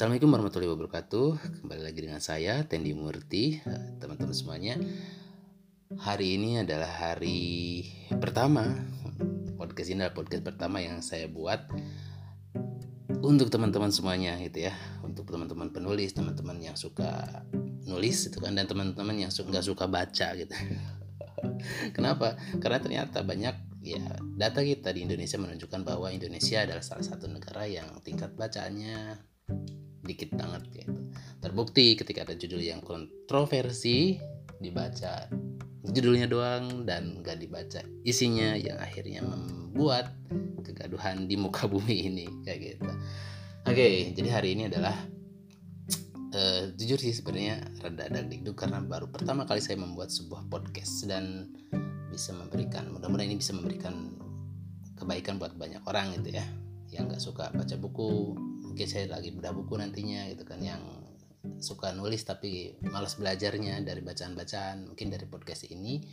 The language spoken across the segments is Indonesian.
Assalamualaikum warahmatullahi wabarakatuh. Kembali lagi dengan saya Tendi Murti, eh, teman-teman semuanya. Hari ini adalah hari pertama podcast ini adalah podcast pertama yang saya buat untuk teman-teman semuanya gitu ya, untuk teman-teman penulis, teman-teman yang suka nulis itu kan dan teman-teman yang nggak suka baca gitu. Kenapa? Karena ternyata banyak ya data kita di Indonesia menunjukkan bahwa Indonesia adalah salah satu negara yang tingkat bacaannya dikit banget gitu. Terbukti ketika ada judul yang kontroversi dibaca judulnya doang dan gak dibaca isinya yang akhirnya membuat kegaduhan di muka bumi ini kayak gitu. Oke, jadi hari ini adalah uh, jujur sih sebenarnya rada dagdikduk karena baru pertama kali saya membuat sebuah podcast dan bisa memberikan mudah-mudahan ini bisa memberikan kebaikan buat banyak orang gitu ya yang nggak suka baca buku mungkin saya lagi bedah buku nantinya gitu kan yang suka nulis tapi malas belajarnya dari bacaan-bacaan mungkin dari podcast ini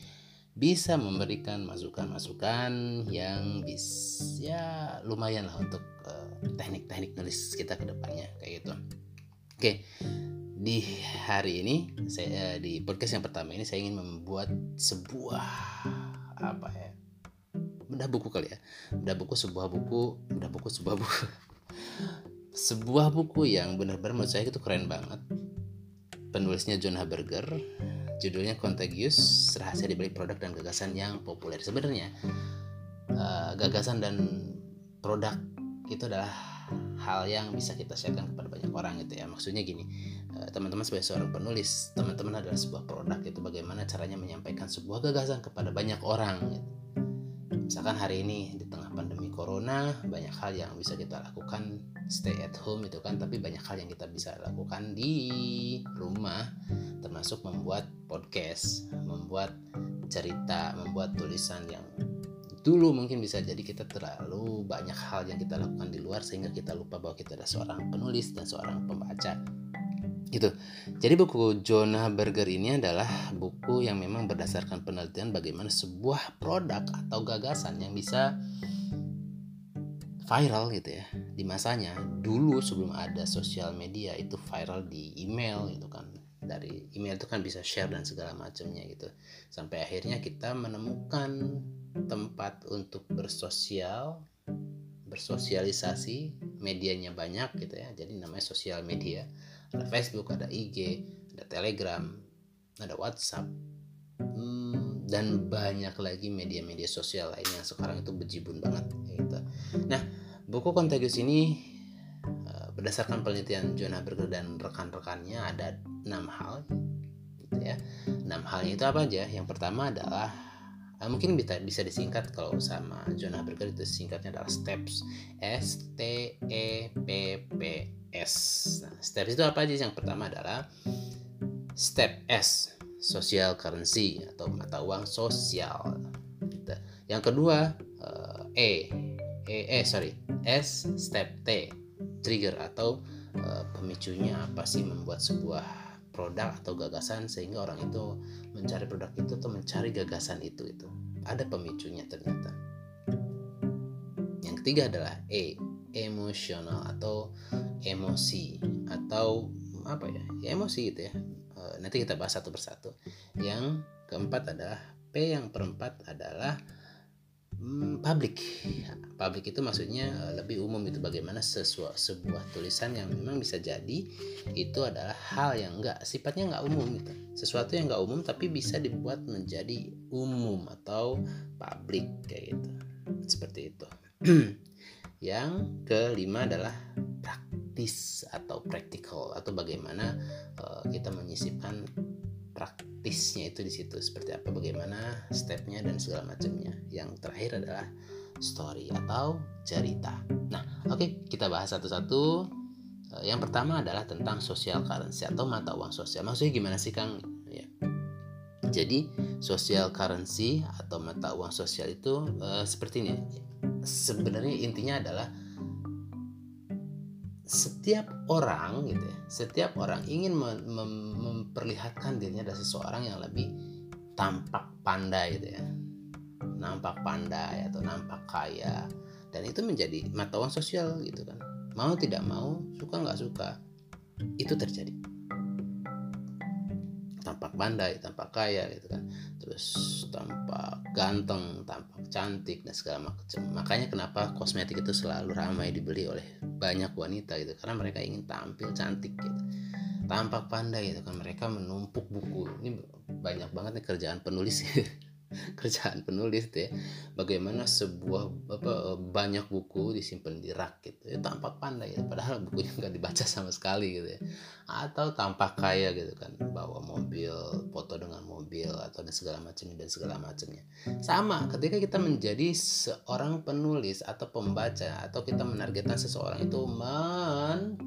bisa memberikan masukan-masukan yang bisa ya lumayan lah untuk eh, teknik-teknik nulis kita ke depannya kayak gitu. Oke, di hari ini saya di podcast yang pertama ini saya ingin membuat sebuah apa ya bedah buku kali ya bedah buku sebuah buku bedah buku sebuah buku sebuah buku yang benar-benar menurut saya itu keren banget. Penulisnya John Haberger. Judulnya Contagious rahasia dibalik produk dan gagasan yang populer. Sebenarnya uh, gagasan dan produk itu adalah hal yang bisa kita sharekan kepada banyak orang gitu ya. Maksudnya gini uh, teman-teman sebagai seorang penulis teman-teman adalah sebuah produk itu bagaimana caranya menyampaikan sebuah gagasan kepada banyak orang gitu. misalkan hari ini di tengah corona banyak hal yang bisa kita lakukan stay at home itu kan tapi banyak hal yang kita bisa lakukan di rumah termasuk membuat podcast membuat cerita membuat tulisan yang dulu mungkin bisa jadi kita terlalu banyak hal yang kita lakukan di luar sehingga kita lupa bahwa kita adalah seorang penulis dan seorang pembaca gitu. Jadi buku Jonah Berger ini adalah buku yang memang berdasarkan penelitian bagaimana sebuah produk atau gagasan yang bisa viral gitu ya di masanya. Dulu sebelum ada sosial media itu viral di email gitu kan. Dari email itu kan bisa share dan segala macamnya gitu. Sampai akhirnya kita menemukan tempat untuk bersosial bersosialisasi medianya banyak gitu ya. Jadi namanya sosial media. Ada Facebook ada IG ada Telegram ada WhatsApp. Hmm, dan banyak lagi media-media sosial lain yang sekarang itu bejibun banget nah Buku Contagious ini uh, berdasarkan penelitian John Haberger dan rekan-rekannya ada enam hal gitu ya. Enam hal itu apa aja? Yang pertama adalah uh, mungkin bisa bisa disingkat kalau sama John Haberger itu singkatnya adalah steps S T E P P S. Nah, steps itu apa aja? Yang pertama adalah step S social currency atau mata uang sosial. Gitu. Yang kedua uh, E E eh sorry. S step T trigger atau uh, pemicunya apa sih membuat sebuah produk atau gagasan sehingga orang itu mencari produk itu atau mencari gagasan itu itu. Ada pemicunya ternyata. Yang ketiga adalah E emosional atau emosi atau apa ya, ya emosi gitu ya. E, nanti kita bahas satu persatu. Yang keempat adalah P yang perempat adalah hmm, publik publik itu maksudnya eh, lebih umum itu bagaimana sesuatu sebuah tulisan yang memang bisa jadi itu adalah hal yang enggak sifatnya enggak umum gitu. Sesuatu yang enggak umum tapi bisa dibuat menjadi umum atau publik kayak gitu. Seperti itu. Yang kelima adalah praktis atau practical atau bagaimana uh, kita menyisipkan praktisnya itu di situ. Seperti apa bagaimana stepnya dan segala macamnya. Yang terakhir adalah story atau cerita. Nah oke okay, kita bahas satu-satu. Eh, yang pertama adalah tentang social currency atau mata uang sosial. Maksudnya gimana sih kang? Ya. Jadi social currency atau mata uang sosial itu uh, seperti ini. Sebenarnya intinya adalah setiap orang gitu ya setiap orang ingin mem mem memperlihatkan dirinya adalah seseorang yang lebih tampak pandai gitu ya nampak pandai atau nampak kaya. Dan itu menjadi mata uang sosial gitu kan. Mau tidak mau suka nggak suka itu terjadi. Tampak pandai tampak kaya gitu kan. Terus tampak ganteng tampak cantik dan segala macam. Makanya kenapa kosmetik itu selalu ramai dibeli oleh banyak wanita gitu. Karena mereka ingin tampil cantik gitu. Tampak pandai gitu kan. Mereka menumpuk buku. Ini banyak banget nih kerjaan penulis kerjaan penulis deh bagaimana sebuah apa banyak buku disimpan di rak gitu ya. Tampak pandai ya. padahal bukunya nggak dibaca sama sekali gitu ya. Atau tampak kaya gitu kan bawa mobil foto dengan mobil atau dan segala macamnya dan segala macamnya. Sama ketika kita menjadi seorang penulis atau pembaca atau kita menargetkan seseorang itu men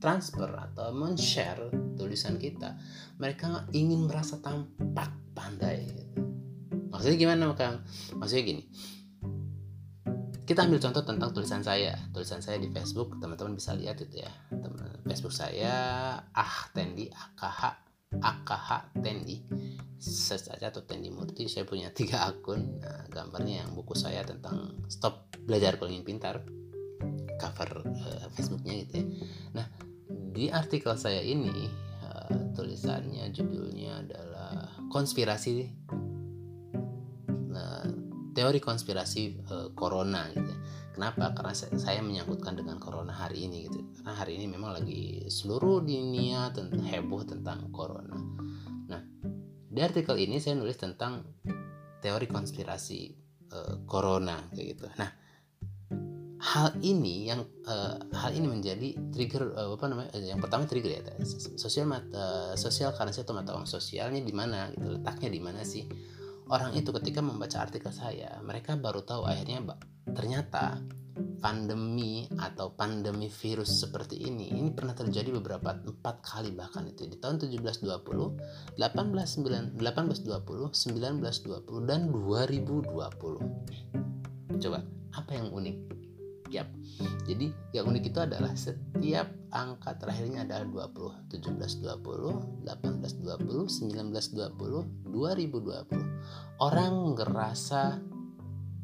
transfer atau men-share tulisan kita mereka ingin merasa tampak pandai gitu maksudnya gimana kang? Maksudnya gini. Kita ambil contoh tentang tulisan saya. Tulisan saya di Facebook teman-teman bisa lihat itu ya. Teman Facebook saya ah Tendi AKH AKH Tendi. Search atau Tendi Murti. Saya punya tiga akun. Nah, gambarnya yang buku saya tentang stop belajar kalau ingin pintar. Cover uh, Facebooknya gitu ya. Nah di artikel saya ini uh, tulisannya judulnya adalah konspirasi teori konspirasi uh, corona gitu. Ya. Kenapa? Karena saya, menyangkutkan dengan corona hari ini gitu. Karena hari ini memang lagi seluruh dunia tentang heboh tentang corona. Nah, di artikel ini saya nulis tentang teori konspirasi uh, corona kayak gitu. Nah, hal ini yang uh, hal ini menjadi trigger uh, apa namanya yang pertama trigger ya sosial mata sosial karena atau mata uang sosialnya di mana gitu letaknya di mana sih orang itu ketika membaca artikel saya mereka baru tahu akhirnya ternyata pandemi atau pandemi virus seperti ini ini pernah terjadi beberapa empat kali bahkan itu di tahun 1720, 1820, 1920 dan 2020. Coba apa yang unik? Yap. Jadi yang unik itu adalah setiap angka terakhirnya adalah 20, 1720, 1820, 1920, 2020. Orang ngerasa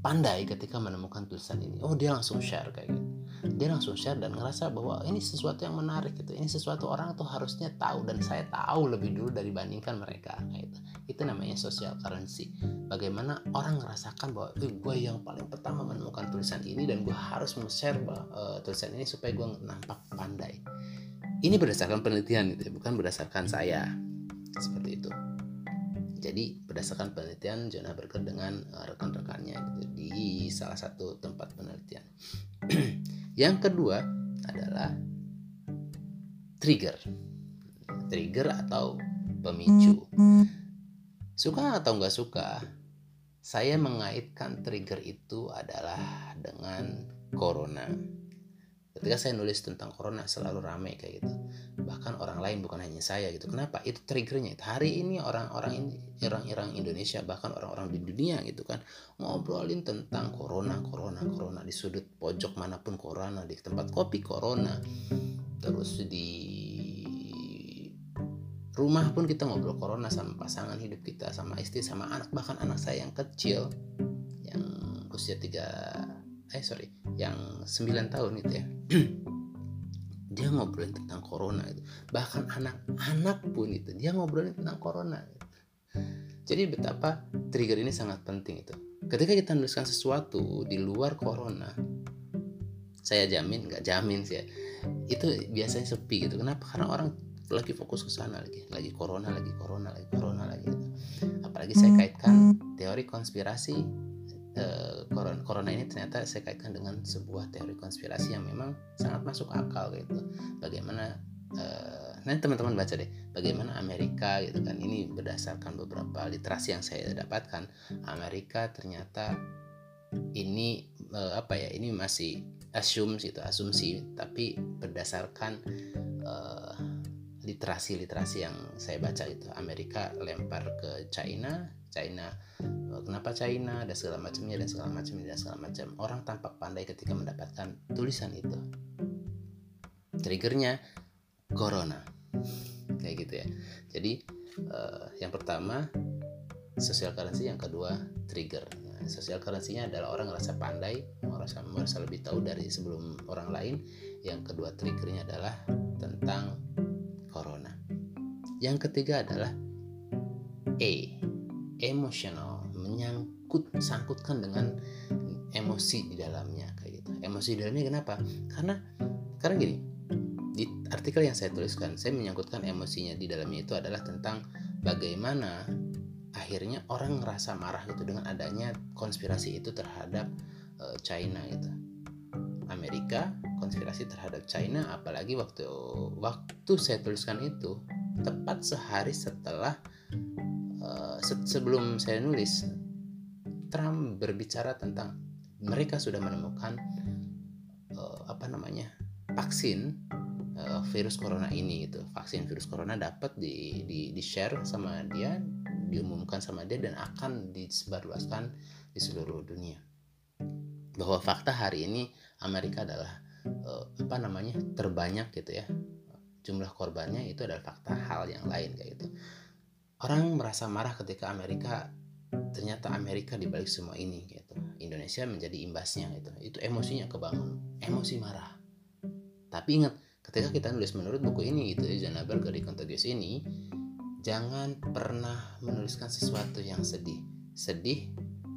pandai ketika menemukan tulisan ini. Oh, dia langsung share kayak gitu. Dia langsung share dan ngerasa bahwa ini sesuatu yang menarik gitu. Ini sesuatu orang tuh harusnya tahu dan saya tahu lebih dulu dibandingkan mereka kayak gitu. Itu namanya social currency. Bagaimana orang ngerasakan bahwa eh, gue yang paling pertama menemukan tulisan ini dan gue harus share uh, tulisan ini supaya gue nampak pandai. Ini berdasarkan penelitian gitu, ya, bukan berdasarkan saya. Seperti itu. Jadi berdasarkan penelitian Jonah Berger dengan uh, rekan-rekannya gitu di salah satu tempat penelitian. yang kedua adalah trigger. Trigger atau pemicu. Suka atau nggak suka, saya mengaitkan trigger itu adalah dengan corona. Ketika saya nulis tentang corona selalu ramai kayak gitu. Bahkan orang lain bukan hanya saya gitu. Kenapa? Itu triggernya. Hari ini orang-orang orang-orang Indonesia bahkan orang-orang di dunia gitu kan ngobrolin tentang corona corona corona. Di sudut pojok mana pun corona di tempat kopi corona. Terus di rumah pun kita ngobrol corona sama pasangan hidup kita sama istri sama anak bahkan anak saya yang kecil yang usia tiga eh sorry yang 9 tahun itu ya. Dia ngobrolin tentang corona itu bahkan anak-anak pun itu dia ngobrolin tentang corona gitu. jadi betapa trigger ini sangat penting itu. Ketika kita menuliskan sesuatu di luar corona saya jamin nggak jamin sih ya itu biasanya sepi gitu. Kenapa? Karena orang lagi fokus ke sana lagi lagi corona lagi corona lagi corona lagi apalagi saya kaitkan teori konspirasi Eh, corona, corona ini ternyata saya kaitkan dengan sebuah teori konspirasi yang memang sangat masuk akal gitu. Bagaimana uh, nanti teman-teman baca deh bagaimana Amerika gitu kan ini berdasarkan beberapa literasi yang saya dapatkan Amerika ternyata ini uh, apa ya ini masih asumsi itu asumsi tapi berdasarkan uh, literasi-literasi yang saya baca itu Amerika lempar ke China China eh, kenapa China? dan segala macamnya dan segala macamnya dan segala macam. Orang tampak pandai ketika mendapatkan tulisan itu. Triggernya corona. Kayak gitu ya. Jadi uh, yang pertama social currency. Yang kedua trigger. Nah, social currency-nya adalah orang ngerasa pandai merasa merasa lebih tahu dari sebelum orang lain. Yang kedua triggernya adalah tentang. Yang ketiga adalah E, emosional, menyangkut sangkutkan dengan emosi di dalamnya kayak gitu. Emosi di dalamnya kenapa? Karena karena gini, di artikel yang saya tuliskan, saya menyangkutkan emosinya di dalamnya itu adalah tentang bagaimana akhirnya orang ngerasa marah gitu dengan adanya konspirasi itu terhadap uh, China gitu. Amerika konspirasi terhadap China apalagi waktu waktu saya tuliskan itu tepat sehari setelah uh, se sebelum saya nulis Trump berbicara tentang mereka sudah menemukan uh, apa namanya vaksin uh, virus corona ini gitu. Vaksin virus corona dapat di, di di share sama dia diumumkan sama dia dan akan disebarluaskan di seluruh dunia. Bahwa fakta hari ini Amerika adalah uh, apa namanya terbanyak gitu ya jumlah korbannya itu adalah fakta hal yang lain kayak gitu. Orang merasa marah ketika Amerika ternyata Amerika dibalik semua ini gitu. Indonesia menjadi imbasnya gitu. Itu emosinya kebangun emosi marah. Tapi ingat ketika kita nulis menurut buku ini gitu Janaber dari Contagious ini jangan pernah menuliskan sesuatu yang sedih. Sedih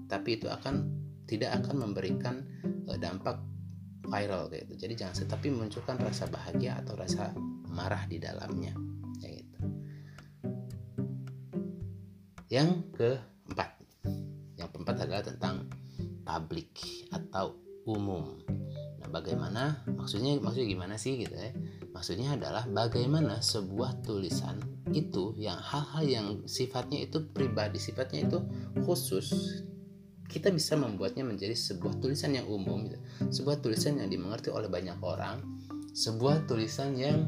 tapi itu akan tidak akan memberikan uh, dampak viral gitu. Jadi jangan sedih tapi munculkan rasa bahagia atau rasa marah di dalamnya. Gitu. Yang keempat. Yang keempat adalah tentang publik atau umum. Nah bagaimana maksudnya maksudnya gimana sih gitu ya? Maksudnya adalah bagaimana sebuah tulisan itu yang hal-hal yang sifatnya itu pribadi sifatnya itu khusus kita bisa membuatnya menjadi sebuah tulisan yang umum gitu. sebuah tulisan yang dimengerti oleh banyak orang. Sebuah tulisan yang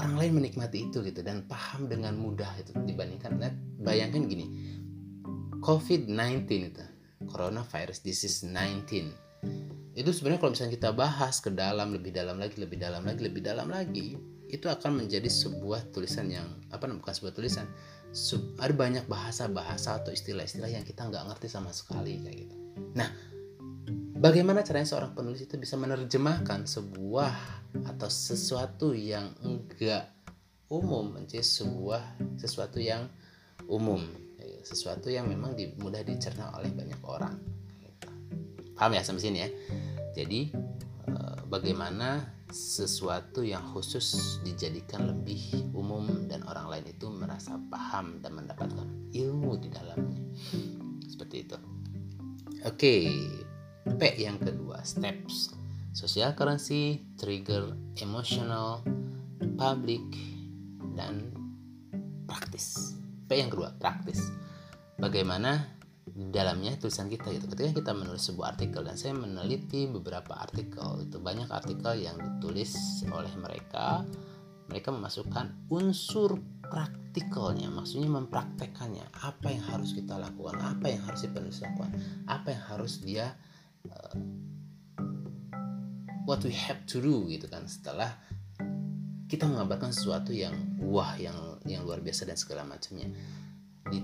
orang lain menikmati itu gitu dan paham dengan mudah itu dibandingkan nah, bayangkan gini COVID-19 itu coronavirus disease 19 itu sebenarnya kalau misalnya kita bahas ke dalam lebih dalam lagi lebih dalam lagi lebih dalam lagi itu akan menjadi sebuah tulisan yang apa bukan sebuah tulisan ada banyak bahasa-bahasa atau istilah-istilah yang kita nggak ngerti sama sekali kayak gitu. Nah, bagaimana caranya seorang penulis itu bisa menerjemahkan sebuah atau sesuatu yang enggak umum menjadi sebuah sesuatu yang umum, sesuatu yang memang mudah dicerna oleh banyak orang. Paham ya sampai sini ya? Jadi eh, bagaimana sesuatu yang khusus dijadikan lebih umum dan orang lain itu merasa paham dan mendapatkan ilmu di dalamnya seperti itu oke P yang kedua steps. Social currency trigger emotional public dan praktis. P yang kedua praktis. Bagaimana dalamnya tulisan kita gitu. Ketika kita menulis sebuah artikel dan saya meneliti beberapa artikel itu banyak artikel yang ditulis oleh mereka mereka memasukkan unsur praktikalnya maksudnya mempraktekannya. Apa yang harus kita lakukan? Apa yang harus si penulis lakukan? Apa yang harus dia uh, what we have to do gitu kan. Setelah kita mengabarkan sesuatu yang wah yang yang luar biasa dan segala macamnya. Di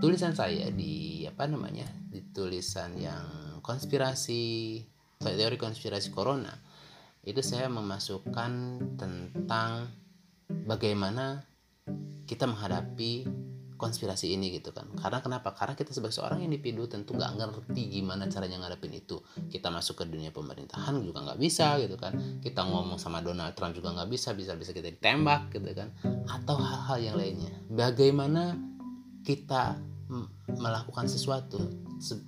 tulisan saya di apa namanya di tulisan yang konspirasi teori konspirasi corona itu saya memasukkan tentang bagaimana kita menghadapi konspirasi ini gitu kan. Karena kenapa? Karena kita sebagai seorang individu tentu nggak ngerti gimana caranya ngadepin itu. Kita masuk ke dunia pemerintahan juga nggak bisa gitu kan. Kita ngomong sama Donald Trump juga nggak bisa bisa bisa kita ditembak gitu kan. Atau hal-hal yang lainnya. Bagaimana kita melakukan sesuatu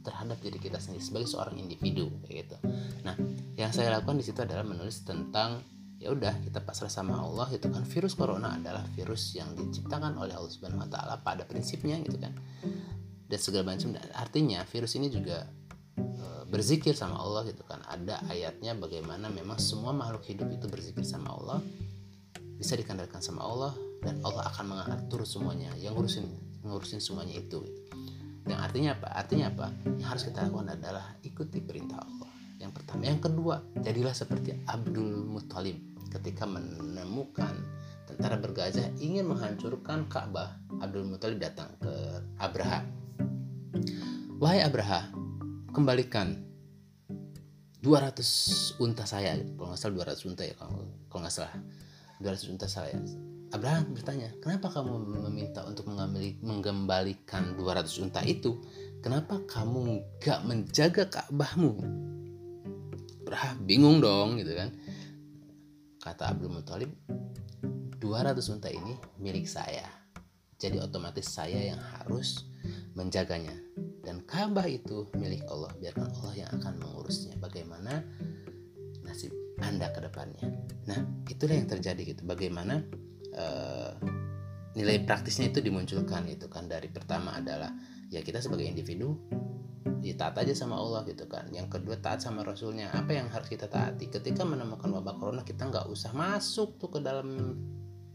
terhadap diri kita sendiri sebagai seorang individu kayak gitu. Nah, yang saya lakukan di situ adalah menulis tentang ya udah kita pasrah sama Allah itu kan. Virus corona adalah virus yang diciptakan oleh Allah Subhanahu wa taala pada prinsipnya gitu kan. Dan segala macam. Artinya virus ini juga e, berzikir sama Allah gitu kan. Ada ayatnya bagaimana memang semua makhluk hidup itu berzikir sama Allah bisa dikandalkan sama Allah dan Allah akan mengatur semuanya yang ngurusin ngurusin semuanya itu gitu. yang artinya apa? Artinya apa? Yang harus kita lakukan adalah ikuti perintah Allah. Yang pertama. Yang kedua jadilah seperti Abdul Muthalib ketika menemukan tentara bergajah ingin menghancurkan Ka'bah Abdul Muthalib datang ke Abraha. Wahai Abraha kembalikan 200 unta saya. Kalau nggak salah 200 unta ya kalau, kalau nggak salah. 200 unta salah ya Abraham bertanya kenapa kamu meminta untuk mengambil, mengembalikan 200 unta itu? Kenapa kamu nggak menjaga Ka'bahmu? Abraham bingung dong gitu kan kata Abdul Muthalib 200 unta ini milik saya. Jadi otomatis saya yang harus menjaganya. Dan Ka'bah itu milik Allah biarkan Allah yang akan mengurusnya. Bagaimana nasib anda ke depannya? Nah itulah yang terjadi gitu. Bagaimana uh, nilai praktisnya itu dimunculkan itu kan. Dari pertama adalah ya kita sebagai individu ya taat aja sama Allah gitu kan. Yang kedua taat sama Rasulnya. Apa yang harus kita taati? Ketika menemukan wabah corona kita nggak usah masuk tuh ke dalam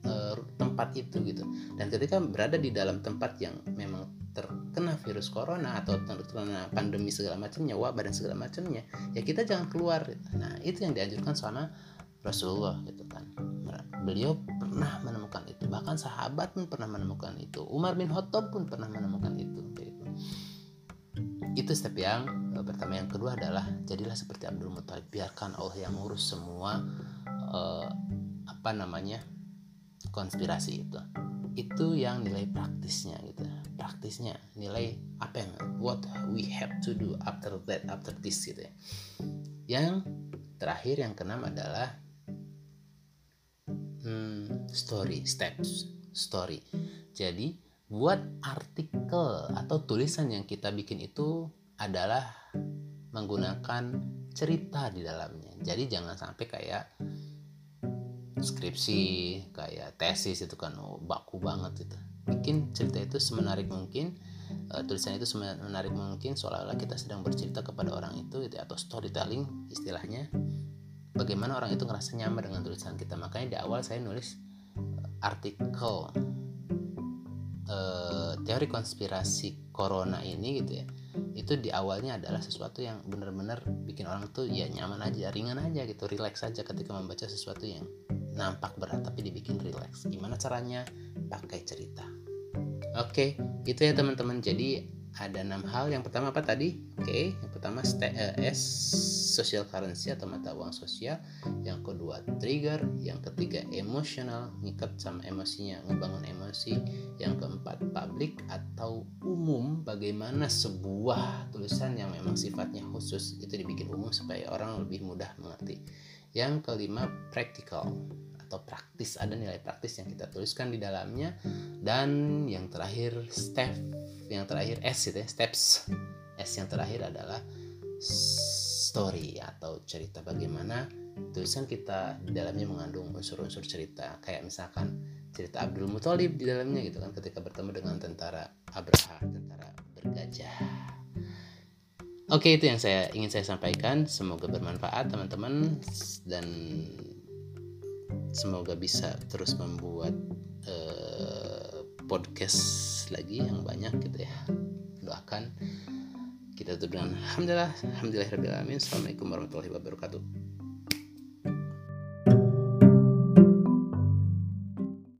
uh, tempat itu gitu. Dan ketika berada di dalam tempat yang memang terkena virus corona atau terkena pandemi segala macamnya wabah dan segala macamnya ya kita jangan keluar. Nah itu yang dianjurkan sama Rasulullah gitu kan. Beliau pernah menemukan itu. Bahkan sahabat pun pernah menemukan itu. Umar bin Khattab pun pernah menemukan itu. Itu step yang uh, pertama. Yang kedua adalah jadilah seperti Abdul Muthalib biarkan Allah yang ngurus semua uh, apa namanya konspirasi itu. Itu yang nilai praktisnya gitu. Praktisnya nilai apa yang what we have to do after that after this gitu ya. Yang terakhir yang keenam adalah hmm, story steps story. Jadi buat artikel atau tulisan yang kita bikin itu adalah menggunakan cerita di dalamnya. Jadi jangan sampai kayak skripsi kayak tesis itu kan oh, baku banget itu. Bikin cerita itu semenarik mungkin uh, tulisan itu semenarik mungkin seolah-olah kita sedang bercerita kepada orang itu gitu, atau storytelling istilahnya. Bagaimana orang itu ngerasa nyaman dengan tulisan kita. Makanya di awal saya nulis uh, artikel uh, teori konspirasi corona ini gitu ya itu di awalnya adalah sesuatu yang benar-benar bikin orang tuh ya nyaman aja ringan aja gitu relax aja ketika membaca sesuatu yang nampak berat tapi dibikin relax. Gimana caranya? Pakai cerita. Oke itu ya teman-teman. Jadi ada enam hal. Yang pertama apa tadi? Oke yang pertama uh, S social currency atau mata uang sosial. Yang kedua trigger. Yang ketiga emosional. Ngikat sama emosinya ngebangun emosi. Yang keempat public atau umum. Bagaimana sebuah tulisan yang memang sifatnya khusus itu dibikin umum supaya orang lebih mudah mengerti. Yang kelima practical atau praktis ada nilai praktis yang kita tuliskan di dalamnya. Dan yang terakhir step yang terakhir S itu ya steps. S yang terakhir adalah story atau cerita bagaimana tulisan kita di dalamnya mengandung unsur-unsur cerita. Kayak misalkan cerita Abdul Muthalib di dalamnya gitu kan ketika bertemu dengan tentara Abraha tentara bergajah. Oke, itu yang saya ingin saya sampaikan. Semoga bermanfaat teman-teman. Dan semoga bisa terus membuat uh, podcast lagi yang banyak gitu ya. Doakan kita tutup dengan alhamdulillah, alhamdulillah Assalamualaikum warahmatullahi wabarakatuh.